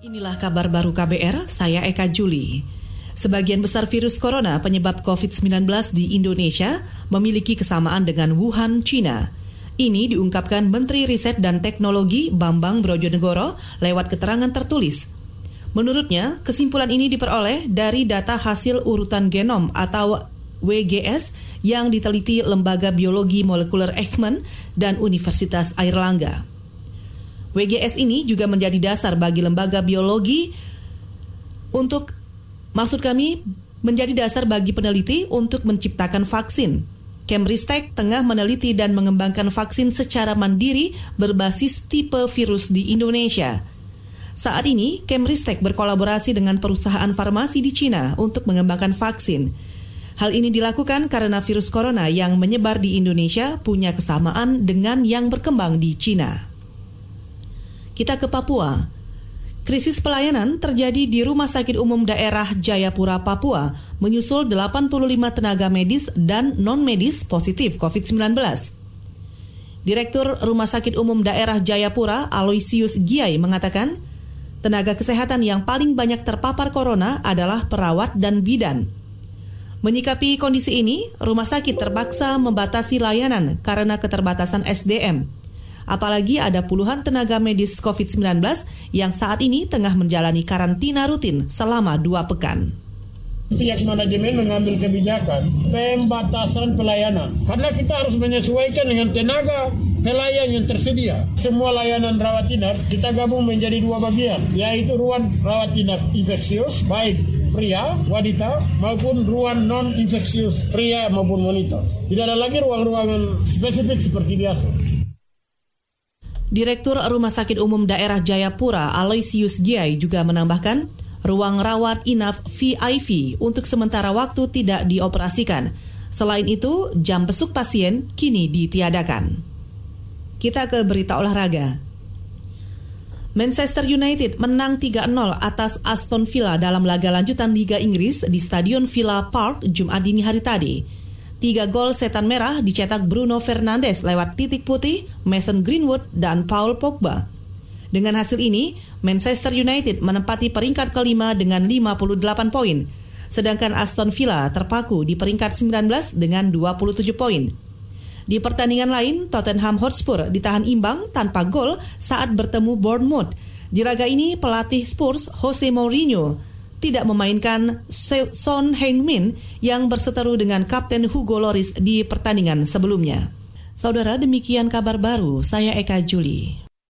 Inilah kabar baru KBR, saya Eka Juli. Sebagian besar virus corona penyebab COVID-19 di Indonesia memiliki kesamaan dengan Wuhan, China. Ini diungkapkan Menteri Riset dan Teknologi Bambang Brojonegoro lewat keterangan tertulis. Menurutnya, kesimpulan ini diperoleh dari data hasil urutan genom atau WGS yang diteliti Lembaga Biologi Molekuler Ekman dan Universitas Airlangga. WGS ini juga menjadi dasar bagi lembaga biologi untuk maksud kami menjadi dasar bagi peneliti untuk menciptakan vaksin. Kemristek tengah meneliti dan mengembangkan vaksin secara mandiri berbasis tipe virus di Indonesia. Saat ini, Kemristek berkolaborasi dengan perusahaan farmasi di Cina untuk mengembangkan vaksin. Hal ini dilakukan karena virus corona yang menyebar di Indonesia punya kesamaan dengan yang berkembang di Cina. Kita ke Papua. Krisis pelayanan terjadi di Rumah Sakit Umum Daerah Jayapura, Papua, menyusul 85 tenaga medis dan non-medis positif COVID-19. Direktur Rumah Sakit Umum Daerah Jayapura, Aloysius Giai, mengatakan, tenaga kesehatan yang paling banyak terpapar corona adalah perawat dan bidan. Menyikapi kondisi ini, rumah sakit terpaksa membatasi layanan karena keterbatasan SDM. Apalagi ada puluhan tenaga medis COVID-19 yang saat ini tengah menjalani karantina rutin selama dua pekan pihak manajemen mengambil kebijakan pembatasan pelayanan karena kita harus menyesuaikan dengan tenaga pelayan yang tersedia. Semua layanan rawat inap kita gabung menjadi dua bagian, yaitu ruang rawat inap infeksius baik pria, wanita maupun ruang non infeksius pria maupun wanita. Tidak ada lagi ruang-ruangan spesifik seperti biasa. Direktur Rumah Sakit Umum Daerah Jayapura Aloysius Giai juga menambahkan, ruang rawat inap VIP untuk sementara waktu tidak dioperasikan. Selain itu, jam besuk pasien kini ditiadakan. Kita ke berita olahraga. Manchester United menang 3-0 atas Aston Villa dalam laga lanjutan Liga Inggris di Stadion Villa Park Jumat dini hari tadi. Tiga gol setan merah dicetak Bruno Fernandes lewat titik putih, Mason Greenwood, dan Paul Pogba. Dengan hasil ini, Manchester United menempati peringkat kelima dengan 58 poin, sedangkan Aston Villa terpaku di peringkat 19 dengan 27 poin. Di pertandingan lain, Tottenham Hotspur ditahan imbang tanpa gol saat bertemu Bournemouth. Di laga ini, pelatih Spurs Jose Mourinho tidak memainkan Son Heung-min yang berseteru dengan Kapten Hugo Loris di pertandingan sebelumnya. Saudara, demikian kabar baru. Saya Eka Juli.